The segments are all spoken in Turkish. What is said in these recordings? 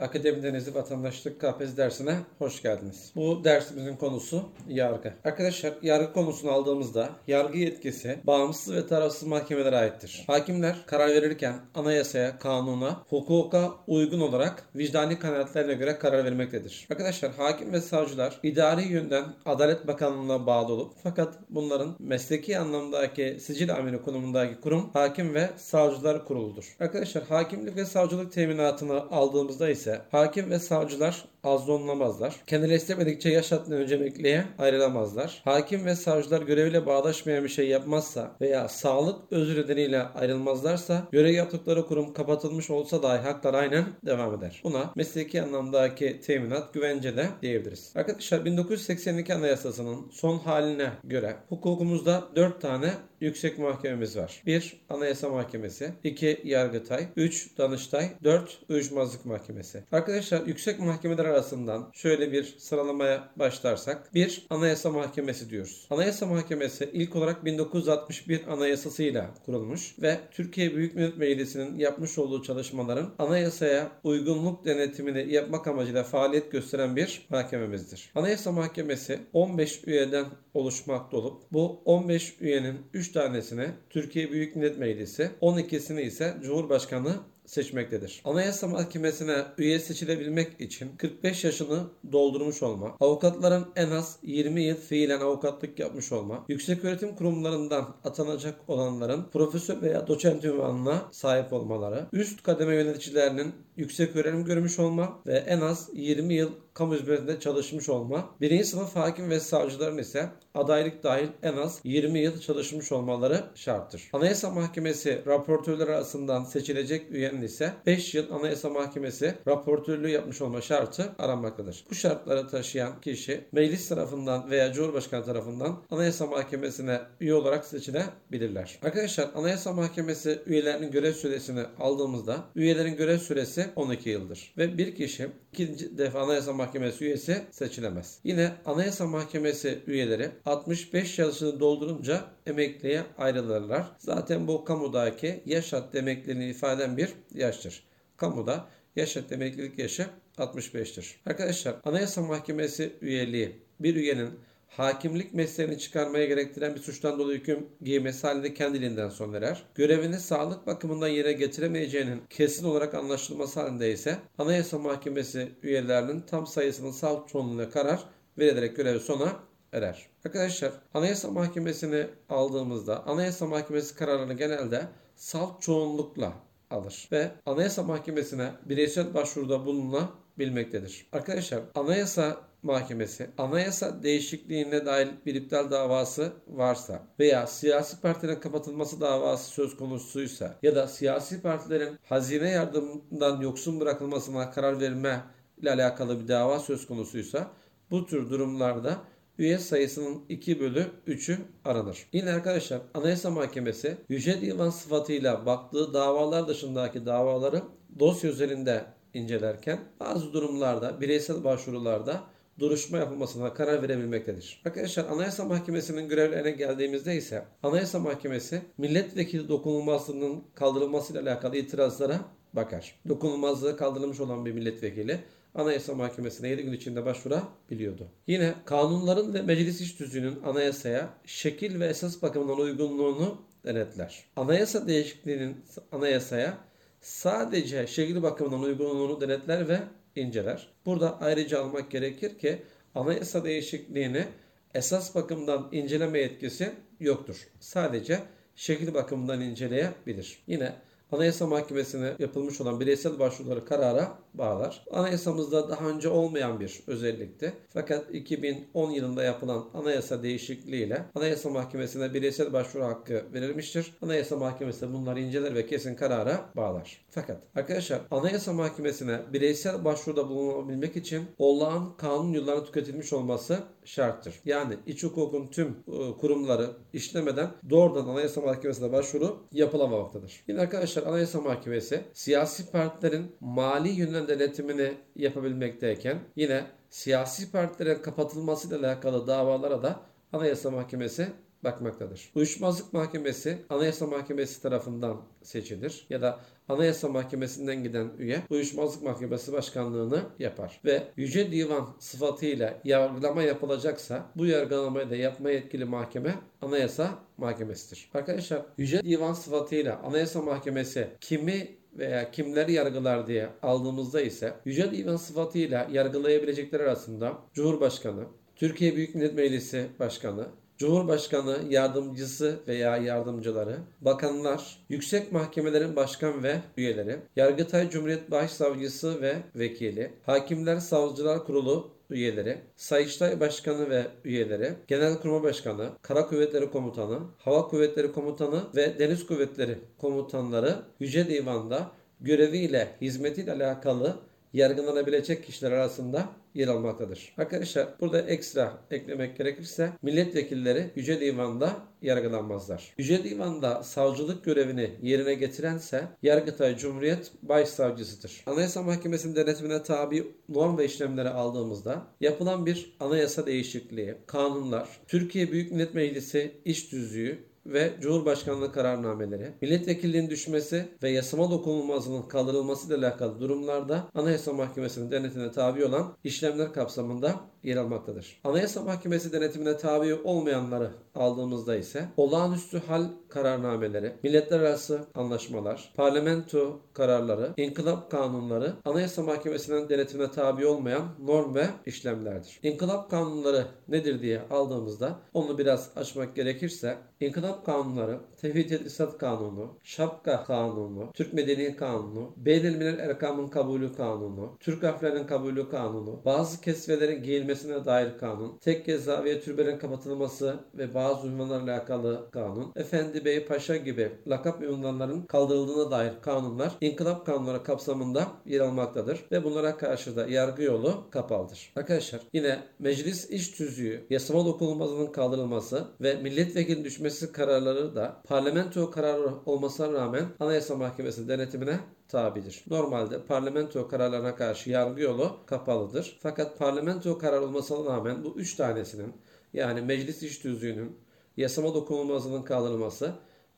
Akademi Denizli Vatandaşlık KPSS dersine hoş geldiniz. Bu dersimizin konusu yargı. Arkadaşlar yargı konusunu aldığımızda yargı yetkisi bağımsız ve tarafsız mahkemelere aittir. Hakimler karar verirken anayasaya, kanuna, hukuka uygun olarak vicdani kanaatlerine göre karar vermektedir. Arkadaşlar hakim ve savcılar idari yönden Adalet Bakanlığı'na bağlı olup fakat bunların mesleki anlamdaki sicil amiri konumundaki kurum hakim ve savcılar kuruludur. Arkadaşlar hakimlik ve savcılık teminatı hayatını aldığımızda ise hakim ve savcılar azlonlamazlar. Kendileri istemedikçe yaş haddından önce emekliye ayrılamazlar. Hakim ve savcılar göreviyle bağdaşmayan bir şey yapmazsa veya sağlık özür nedeniyle ayrılmazlarsa görev yaptıkları kurum kapatılmış olsa dahi haklar aynen devam eder. Buna mesleki anlamdaki teminat güvence de diyebiliriz. Arkadaşlar 1982 Anayasası'nın son haline göre hukukumuzda 4 tane yüksek mahkememiz var. 1. Anayasa Mahkemesi 2. Yargıtay 3. Danıştay 4. Uyuşmazlık Mahkemesi. Arkadaşlar yüksek mahkemeler arasından şöyle bir sıralamaya başlarsak 1. Anayasa Mahkemesi diyoruz. Anayasa Mahkemesi ilk olarak 1961 Anayasasıyla kurulmuş ve Türkiye Büyük Millet Meclisi'nin yapmış olduğu çalışmaların anayasaya uygunluk denetimini yapmak amacıyla faaliyet gösteren bir mahkememizdir. Anayasa Mahkemesi 15 üyeden oluşmakta olup bu 15 üyenin 3 tanesine Türkiye Büyük Millet Meclisi, 12'sini ise Cumhurbaşkanı seçmektedir. Anayasa Mahkemesi'ne üye seçilebilmek için 45 yaşını doldurmuş olma, avukatların en az 20 yıl fiilen avukatlık yapmış olma, yüksek öğretim kurumlarından atanacak olanların profesör veya doçent ünvanına sahip olmaları, üst kademe yöneticilerinin yüksek öğrenim görmüş olma ve en az 20 yıl kamu hizmetinde çalışmış olma. Birinci sınıf hakim ve savcıların ise adaylık dahil en az 20 yıl çalışmış olmaları şarttır. Anayasa Mahkemesi raportörler arasından seçilecek üyenin ise 5 yıl Anayasa Mahkemesi raportörlüğü yapmış olma şartı aranmaktadır. Bu şartları taşıyan kişi meclis tarafından veya Cumhurbaşkanı tarafından Anayasa Mahkemesi'ne üye olarak seçilebilirler. Arkadaşlar Anayasa Mahkemesi üyelerinin görev süresini aldığımızda üyelerin görev süresi 12 yıldır ve bir kişi ikinci defa Anayasa Mahkemesi üyesi seçilemez. Yine Anayasa Mahkemesi üyeleri 65 yaşını doldurunca emekliye ayrılırlar. Zaten bu kamudaki yaş haddi emekliliğini ifade eden bir yaştır. Kamuda yaş haddi emeklilik yaşı 65'tir. Arkadaşlar Anayasa Mahkemesi üyeliği bir üyenin hakimlik mesleğini çıkarmaya gerektiren bir suçtan dolayı hüküm giymesi halinde kendiliğinden son verer. Görevini sağlık bakımından yere getiremeyeceğinin kesin olarak anlaşılması halinde ise Anayasa Mahkemesi üyelerinin tam sayısının salt çoğunluğuna karar verilerek görevi sona erer. Arkadaşlar Anayasa Mahkemesi'ni aldığımızda Anayasa Mahkemesi kararını genelde salt çoğunlukla alır ve Anayasa Mahkemesi'ne bireysel başvuruda bulunabilmektedir. Arkadaşlar Anayasa Mahkemesi anayasa değişikliğine dair bir iptal davası varsa veya siyasi partilerin kapatılması davası söz konusuysa ya da siyasi partilerin hazine yardımından yoksun bırakılmasına karar verme ile alakalı bir dava söz konusuysa bu tür durumlarda üye sayısının 2 bölü 3'ü aranır. Yine arkadaşlar Anayasa Mahkemesi Yüce Divan sıfatıyla baktığı davalar dışındaki davaları dosya üzerinde incelerken bazı durumlarda bireysel başvurularda duruşma yapılmasına karar verebilmektedir. Arkadaşlar Anayasa Mahkemesi'nin görevlerine geldiğimizde ise Anayasa Mahkemesi milletvekili dokunulmazlığının kaldırılmasıyla alakalı itirazlara bakar. Dokunulmazlığı kaldırılmış olan bir milletvekili Anayasa Mahkemesi'ne 7 gün içinde başvurabiliyordu. Yine kanunların ve meclis iş tüzüğünün anayasaya şekil ve esas bakımından uygunluğunu denetler. Anayasa değişikliğinin anayasaya sadece şekil bakımından uygunluğunu denetler ve inceler. Burada ayrıca almak gerekir ki anayasa değişikliğini esas bakımdan inceleme yetkisi yoktur. Sadece şekil bakımından inceleyebilir. Yine Anayasa Mahkemesi'ne yapılmış olan bireysel başvuruları karara bağlar. Anayasamızda daha önce olmayan bir özellikti. Fakat 2010 yılında yapılan anayasa değişikliğiyle Anayasa Mahkemesi'ne bireysel başvuru hakkı verilmiştir. Anayasa Mahkemesi bunları inceler ve kesin karara bağlar. Fakat arkadaşlar Anayasa Mahkemesi'ne bireysel başvuruda bulunabilmek için olağan kanun yıllarına tüketilmiş olması şarttır. Yani iç hukukun tüm e, kurumları işlemeden doğrudan Anayasa Mahkemesi'ne başvuru yapılamamaktadır. Yine arkadaşlar Anayasa Mahkemesi siyasi partilerin mali yönden denetimini yapabilmekteyken yine siyasi partilerin kapatılmasıyla alakalı davalara da Anayasa Mahkemesi bakmaktadır. Uyuşmazlık Mahkemesi Anayasa Mahkemesi tarafından seçilir ya da Anayasa Mahkemesi'nden giden üye Uyuşmazlık Mahkemesi Başkanlığını yapar ve Yüce Divan sıfatıyla yargılama yapılacaksa bu yargılamayı da yapma yetkili mahkeme Anayasa Mahkemesi'dir. Arkadaşlar Yüce Divan sıfatıyla Anayasa Mahkemesi kimi veya kimleri yargılar diye aldığımızda ise Yüce Divan sıfatıyla yargılayabilecekler arasında Cumhurbaşkanı, Türkiye Büyük Millet Meclisi Başkanı, Cumhurbaşkanı yardımcısı veya yardımcıları, bakanlar, yüksek mahkemelerin başkan ve üyeleri, Yargıtay Cumhuriyet Başsavcısı ve vekili, Hakimler Savcılar Kurulu üyeleri, Sayıştay Başkanı ve üyeleri, Genelkurmay Başkanı, Kara Kuvvetleri Komutanı, Hava Kuvvetleri Komutanı ve Deniz Kuvvetleri Komutanları Yüce Divan'da göreviyle, hizmetiyle alakalı yargılanabilecek kişiler arasında yer almaktadır. Arkadaşlar burada ekstra eklemek gerekirse milletvekilleri Yüce Divan'da yargılanmazlar. Yüce Divan'da savcılık görevini yerine getirense Yargıtay Cumhuriyet Başsavcısıdır. Anayasa Mahkemesi'nin denetimine tabi norm ve işlemleri aldığımızda yapılan bir anayasa değişikliği, kanunlar, Türkiye Büyük Millet Meclisi iş düzüğü ve Cumhurbaşkanlığı kararnameleri, milletvekilliğinin düşmesi ve yasama dokunulmazlığının kaldırılması ile alakalı durumlarda Anayasa Mahkemesi'nin denetimine tabi olan işlemler kapsamında yer almaktadır. Anayasa Mahkemesi denetimine tabi olmayanları aldığımızda ise olağanüstü hal kararnameleri, milletler arası anlaşmalar, parlamento kararları, inkılap kanunları Anayasa Mahkemesi'nin denetimine tabi olmayan norm ve işlemlerdir. İnkılap kanunları nedir diye aldığımızda onu biraz açmak gerekirse İnkılap kanunları, Tevhid Tedrisat Kanunu, Şapka Kanunu, Türk Medeni Kanunu, Beynelmilel Erkam'ın kabulü kanunu, Türk harflerinin kabulü kanunu, bazı kesvelerin giyilmesine dair kanun, tek ceza ve türbelerin kapatılması ve bazı ünvanlarla alakalı kanun, Efendi Bey Paşa gibi lakap ünvanların kaldırıldığına dair kanunlar inkılap kanunları kapsamında yer almaktadır ve bunlara karşı da yargı yolu kapalıdır. Arkadaşlar yine meclis iş tüzüğü, yasama dokunulmazlığının kaldırılması ve milletvekili düşmesi kararları da parlamento kararı olmasına rağmen Anayasa Mahkemesi denetimine tabidir. Normalde parlamento kararlarına karşı yargı yolu kapalıdır. Fakat parlamento karar olmasına rağmen bu üç tanesinin yani meclis iş tüzüğünün, yasama dokunulmazlığının kaldırılması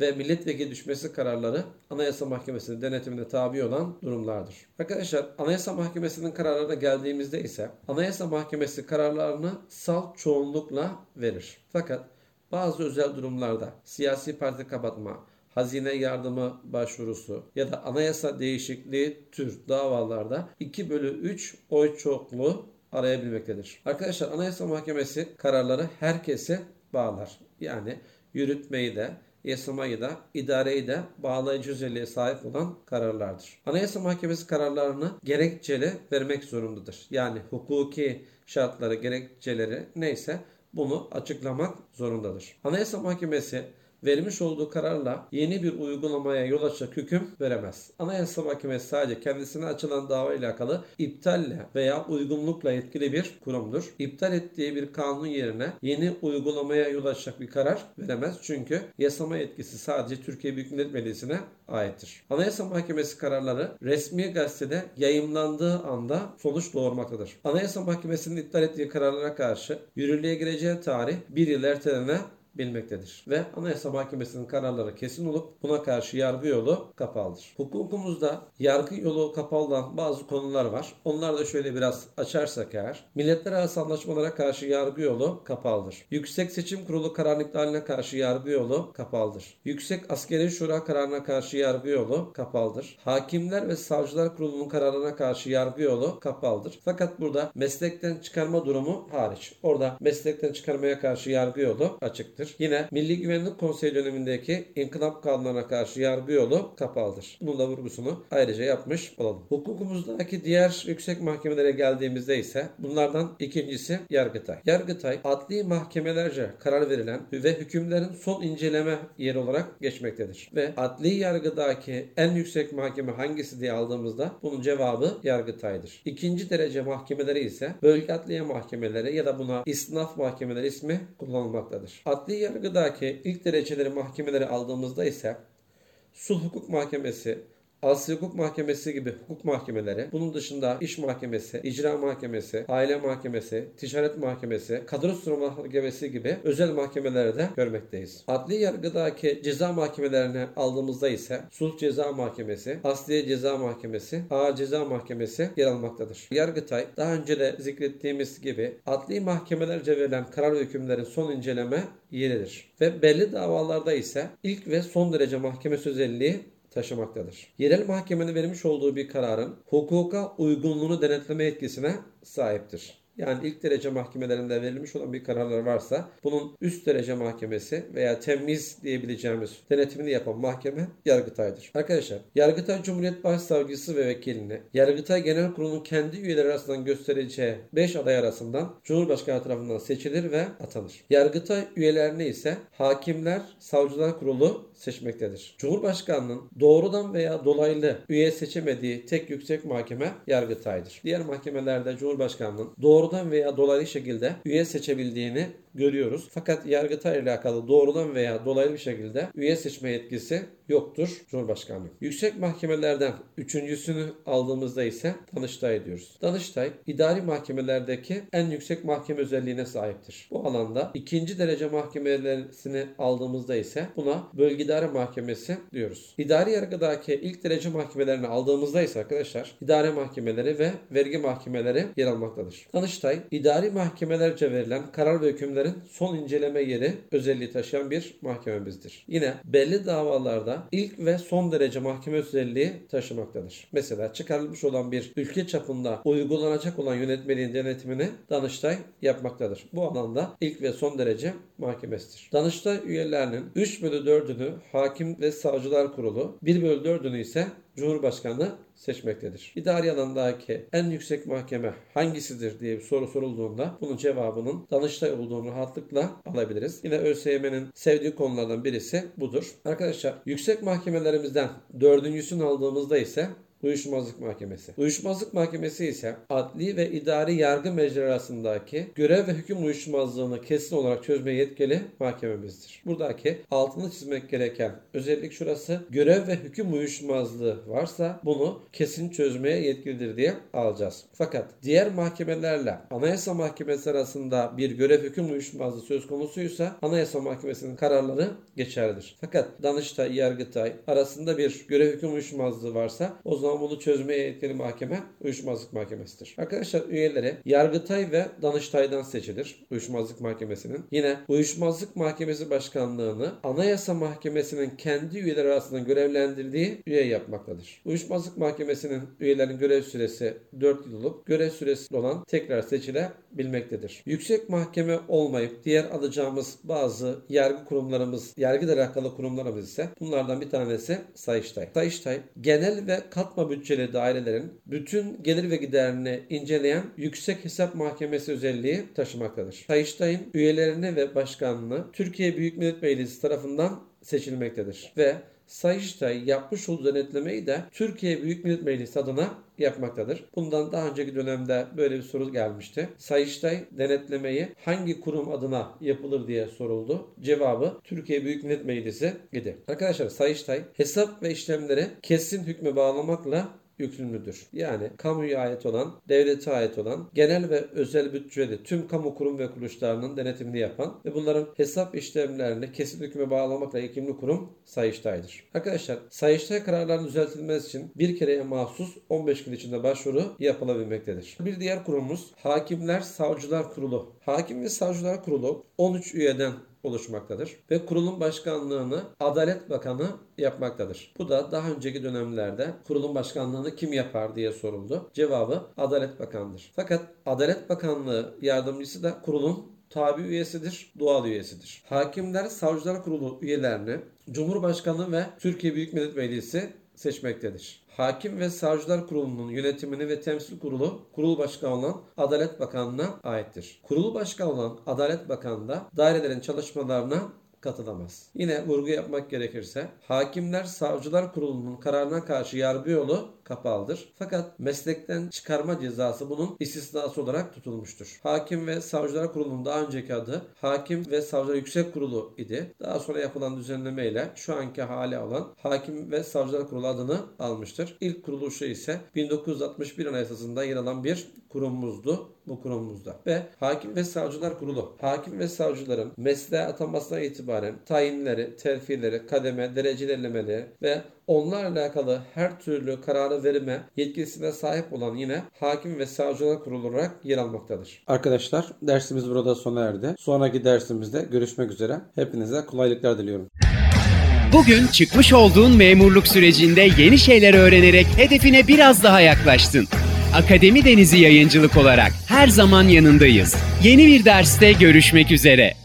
ve milletvekili düşmesi kararları Anayasa Mahkemesi'nin denetimine tabi olan durumlardır. Arkadaşlar Anayasa Mahkemesi'nin kararlarına geldiğimizde ise Anayasa Mahkemesi kararlarını salt çoğunlukla verir. Fakat bazı özel durumlarda siyasi parti kapatma, hazine yardımı başvurusu ya da anayasa değişikliği tür davalarda 2 bölü 3 oy çokluğu arayabilmektedir. Arkadaşlar Anayasa Mahkemesi kararları herkese bağlar. Yani yürütmeyi de yasamayı da, idareyi de bağlayıcı özelliğe sahip olan kararlardır. Anayasa Mahkemesi kararlarını gerekçeli vermek zorundadır. Yani hukuki şartları, gerekçeleri neyse bunu açıklamak zorundadır. Anayasa Mahkemesi vermiş olduğu kararla yeni bir uygulamaya yol açacak hüküm veremez. Anayasa Mahkemesi sadece kendisine açılan dava ile alakalı iptalle veya uygunlukla yetkili bir kurumdur. İptal ettiği bir kanun yerine yeni uygulamaya yol açacak bir karar veremez. Çünkü yasama yetkisi sadece Türkiye Büyük Millet Meclisi'ne aittir. Anayasa Mahkemesi kararları resmi gazetede yayımlandığı anda sonuç doğurmaktadır. Anayasa Mahkemesi'nin iptal ettiği kararlara karşı yürürlüğe gireceği tarih bir yıl ertelene bilmektedir. Ve Anayasa Mahkemesi'nin kararları kesin olup buna karşı yargı yolu kapalıdır. Hukukumuzda yargı yolu kapalı olan bazı konular var. Onları da şöyle biraz açarsak eğer. Milletler arası anlaşmalara karşı yargı yolu kapalıdır. Yüksek Seçim Kurulu kararın iptaline karşı yargı yolu kapalıdır. Yüksek Askeri Şura kararına karşı yargı yolu kapalıdır. Hakimler ve Savcılar Kurulu'nun kararına karşı yargı yolu kapalıdır. Fakat burada meslekten çıkarma durumu hariç. Orada meslekten çıkarmaya karşı yargı yolu açıktır. Geçmektedir. Yine Milli Güvenlik Konseyi dönemindeki inkılap kanunlarına karşı yargı yolu kapalıdır. Bunun da vurgusunu ayrıca yapmış olalım. Hukukumuzdaki diğer yüksek mahkemelere geldiğimizde ise bunlardan ikincisi Yargıtay. Yargıtay adli mahkemelerce karar verilen ve hükümlerin son inceleme yeri olarak geçmektedir. Ve adli yargıdaki en yüksek mahkeme hangisi diye aldığımızda bunun cevabı Yargıtay'dır. İkinci derece mahkemeleri ise bölge adliye mahkemeleri ya da buna isnaf mahkemeleri ismi kullanılmaktadır. Adli yargıdaki ilk dereceleri mahkemeleri aldığımızda ise Sulh Hukuk Mahkemesi, Asya Hukuk Mahkemesi gibi hukuk mahkemeleri, bunun dışında iş mahkemesi, icra mahkemesi, aile mahkemesi, ticaret mahkemesi, kadrostro mahkemesi gibi özel mahkemelerde de görmekteyiz. Adli yargıdaki ceza mahkemelerini aldığımızda ise sulh ceza mahkemesi, asliye ceza mahkemesi, ağır ceza mahkemesi yer almaktadır. Yargıtay daha önce de zikrettiğimiz gibi adli mahkemelerce verilen karar ve hükümlerin son inceleme yeridir. Ve belli davalarda ise ilk ve son derece mahkeme özelliği taşımaktadır. Yerel mahkemenin vermiş olduğu bir kararın hukuka uygunluğunu denetleme yetkisine sahiptir. Yani ilk derece mahkemelerinde verilmiş olan bir kararlar varsa bunun üst derece mahkemesi veya temiz diyebileceğimiz denetimini yapan mahkeme Yargıtay'dır. Arkadaşlar Yargıtay Cumhuriyet Başsavcısı ve vekilini Yargıtay Genel Kurulu'nun kendi üyeleri arasından göstereceği 5 aday arasından Cumhurbaşkanı tarafından seçilir ve atanır. Yargıtay üyelerini ise hakimler, savcılar kurulu seçmektedir. Cumhurbaşkanının doğrudan veya dolaylı üye seçemediği tek yüksek mahkeme Yargıtay'dır. Diğer mahkemelerde Cumhurbaşkanının doğrudan veya dolaylı şekilde üye seçebildiğini görüyoruz. Fakat Yargıtay ile alakalı doğrudan veya dolaylı bir şekilde üye seçme yetkisi yoktur Cumhurbaşkanlığı. Yüksek mahkemelerden üçüncüsünü aldığımızda ise Danıştay diyoruz. Danıştay idari mahkemelerdeki en yüksek mahkeme özelliğine sahiptir. Bu alanda ikinci derece mahkemelerini aldığımızda ise buna bölge idare mahkemesi diyoruz. İdari yargıdaki ilk derece mahkemelerini aldığımızda ise arkadaşlar idare mahkemeleri ve vergi mahkemeleri yer almaktadır. Danıştay idari mahkemelerce verilen karar ve hükümlerin son inceleme yeri özelliği taşıyan bir mahkememizdir. Yine belli davalarda ilk ve son derece mahkeme özelliği taşımaktadır. Mesela çıkarılmış olan bir ülke çapında uygulanacak olan yönetmeliğin denetimini Danıştay yapmaktadır. Bu alanda ilk ve son derece mahkemesidir. Danıştay üyelerinin 3 bölü 4'ünü Hakim ve Savcılar Kurulu, 1 bölü 4'ünü ise Cumhurbaşkanı seçmektedir. İdari alandaki en yüksek mahkeme hangisidir diye bir soru sorulduğunda bunun cevabının Danıştay olduğunu rahatlıkla alabiliriz. Yine ÖSYM'nin sevdiği konulardan birisi budur. Arkadaşlar yüksek mahkemelerimizden dördüncüsünü aldığımızda ise Uyuşmazlık Mahkemesi. Uyuşmazlık Mahkemesi ise adli ve idari yargı mecraları arasındaki görev ve hüküm uyuşmazlığını kesin olarak çözmeye yetkili mahkememizdir. Buradaki altını çizmek gereken özellik şurası. Görev ve hüküm uyuşmazlığı varsa bunu kesin çözmeye yetkilidir diye alacağız. Fakat diğer mahkemelerle Anayasa Mahkemesi arasında bir görev hüküm uyuşmazlığı söz konusuysa Anayasa Mahkemesi'nin kararları geçerlidir. Fakat Danıştay, Yargıtay arasında bir görev hüküm uyuşmazlığı varsa o zaman bunu çözmeye yetkili mahkeme uyuşmazlık mahkemesidir. Arkadaşlar üyeleri Yargıtay ve Danıştay'dan seçilir. Uyuşmazlık mahkemesinin. Yine uyuşmazlık mahkemesi başkanlığını Anayasa Mahkemesi'nin kendi üyeleri arasında görevlendirdiği üye yapmaktadır. Uyuşmazlık mahkemesinin üyelerinin görev süresi 4 yıl olup görev süresi olan tekrar seçilebilmektedir. Yüksek mahkeme olmayıp diğer alacağımız bazı yargı kurumlarımız, yargı alakalı kurumlarımız ise bunlardan bir tanesi Sayıştay. Sayıştay genel ve katma bütçeli dairelerin bütün gelir ve giderini inceleyen yüksek hesap mahkemesi özelliği taşımaktadır. Sayıştay'ın üyelerini ve başkanını Türkiye Büyük Millet Meclisi tarafından seçilmektedir ve Sayıştay yapmış olduğu denetlemeyi de Türkiye Büyük Millet Meclisi adına yapmaktadır. Bundan daha önceki dönemde böyle bir soru gelmişti. Sayıştay denetlemeyi hangi kurum adına yapılır diye soruldu. Cevabı Türkiye Büyük Millet Meclisi idi. Arkadaşlar Sayıştay hesap ve işlemleri kesin hükmü bağlamakla yükümlüdür. Yani kamuya ait olan, devlete ait olan, genel ve özel bütçeli tüm kamu kurum ve kuruluşlarının denetimini yapan ve bunların hesap işlemlerini kesin hüküme bağlamakla yükümlü kurum Sayıştay'dır. Arkadaşlar Sayıştay kararlarının düzeltilmesi için bir kereye mahsus 15 gün içinde başvuru yapılabilmektedir. Bir diğer kurumumuz Hakimler Savcılar Kurulu. Hakim ve Savcılar Kurulu 13 üyeden oluşmaktadır ve kurulun başkanlığını Adalet Bakanı yapmaktadır. Bu da daha önceki dönemlerde kurulun başkanlığını kim yapar diye soruldu. Cevabı Adalet Bakanı'dır. Fakat Adalet Bakanlığı yardımcısı da kurulun tabi üyesidir, doğal üyesidir. Hakimler Savcılar Kurulu üyelerini Cumhurbaşkanı ve Türkiye Büyük Millet Meclisi seçmektedir. Hakim ve Savcılar Kurulu'nun yönetimini ve temsil kurulu kurul başkanı olan Adalet Bakanlığı'na aittir. Kurul başkanı olan Adalet Bakanı da dairelerin çalışmalarına katılamaz. Yine vurgu yapmak gerekirse Hakimler Savcılar Kurulu'nun kararına karşı yargı yolu kapalıdır. Fakat meslekten çıkarma cezası bunun istisnası olarak tutulmuştur. Hakim ve Savcılar Kurulu'nun daha önceki adı Hakim ve Savcılar Yüksek Kurulu idi. Daha sonra yapılan düzenleme ile şu anki hali alan Hakim ve Savcılar Kurulu adını almıştır. İlk kuruluşu ise 1961 Anayasası'nda yer alan bir kurumumuzdu bu kurumumuzda. Ve Hakim ve Savcılar Kurulu, hakim ve savcıların mesleğe atanmasına itibaren tayinleri, terfileri, kademe, derecelerlemeleri ve onlarla alakalı her türlü kararı verime yetkisine sahip olan yine Hakim ve Savcılar Kurulu olarak yer almaktadır. Arkadaşlar dersimiz burada sona erdi. Sonraki dersimizde görüşmek üzere. Hepinize kolaylıklar diliyorum. Bugün çıkmış olduğun memurluk sürecinde yeni şeyler öğrenerek hedefine biraz daha yaklaştın. Akademi Denizi Yayıncılık olarak her zaman yanındayız. Yeni bir derste görüşmek üzere.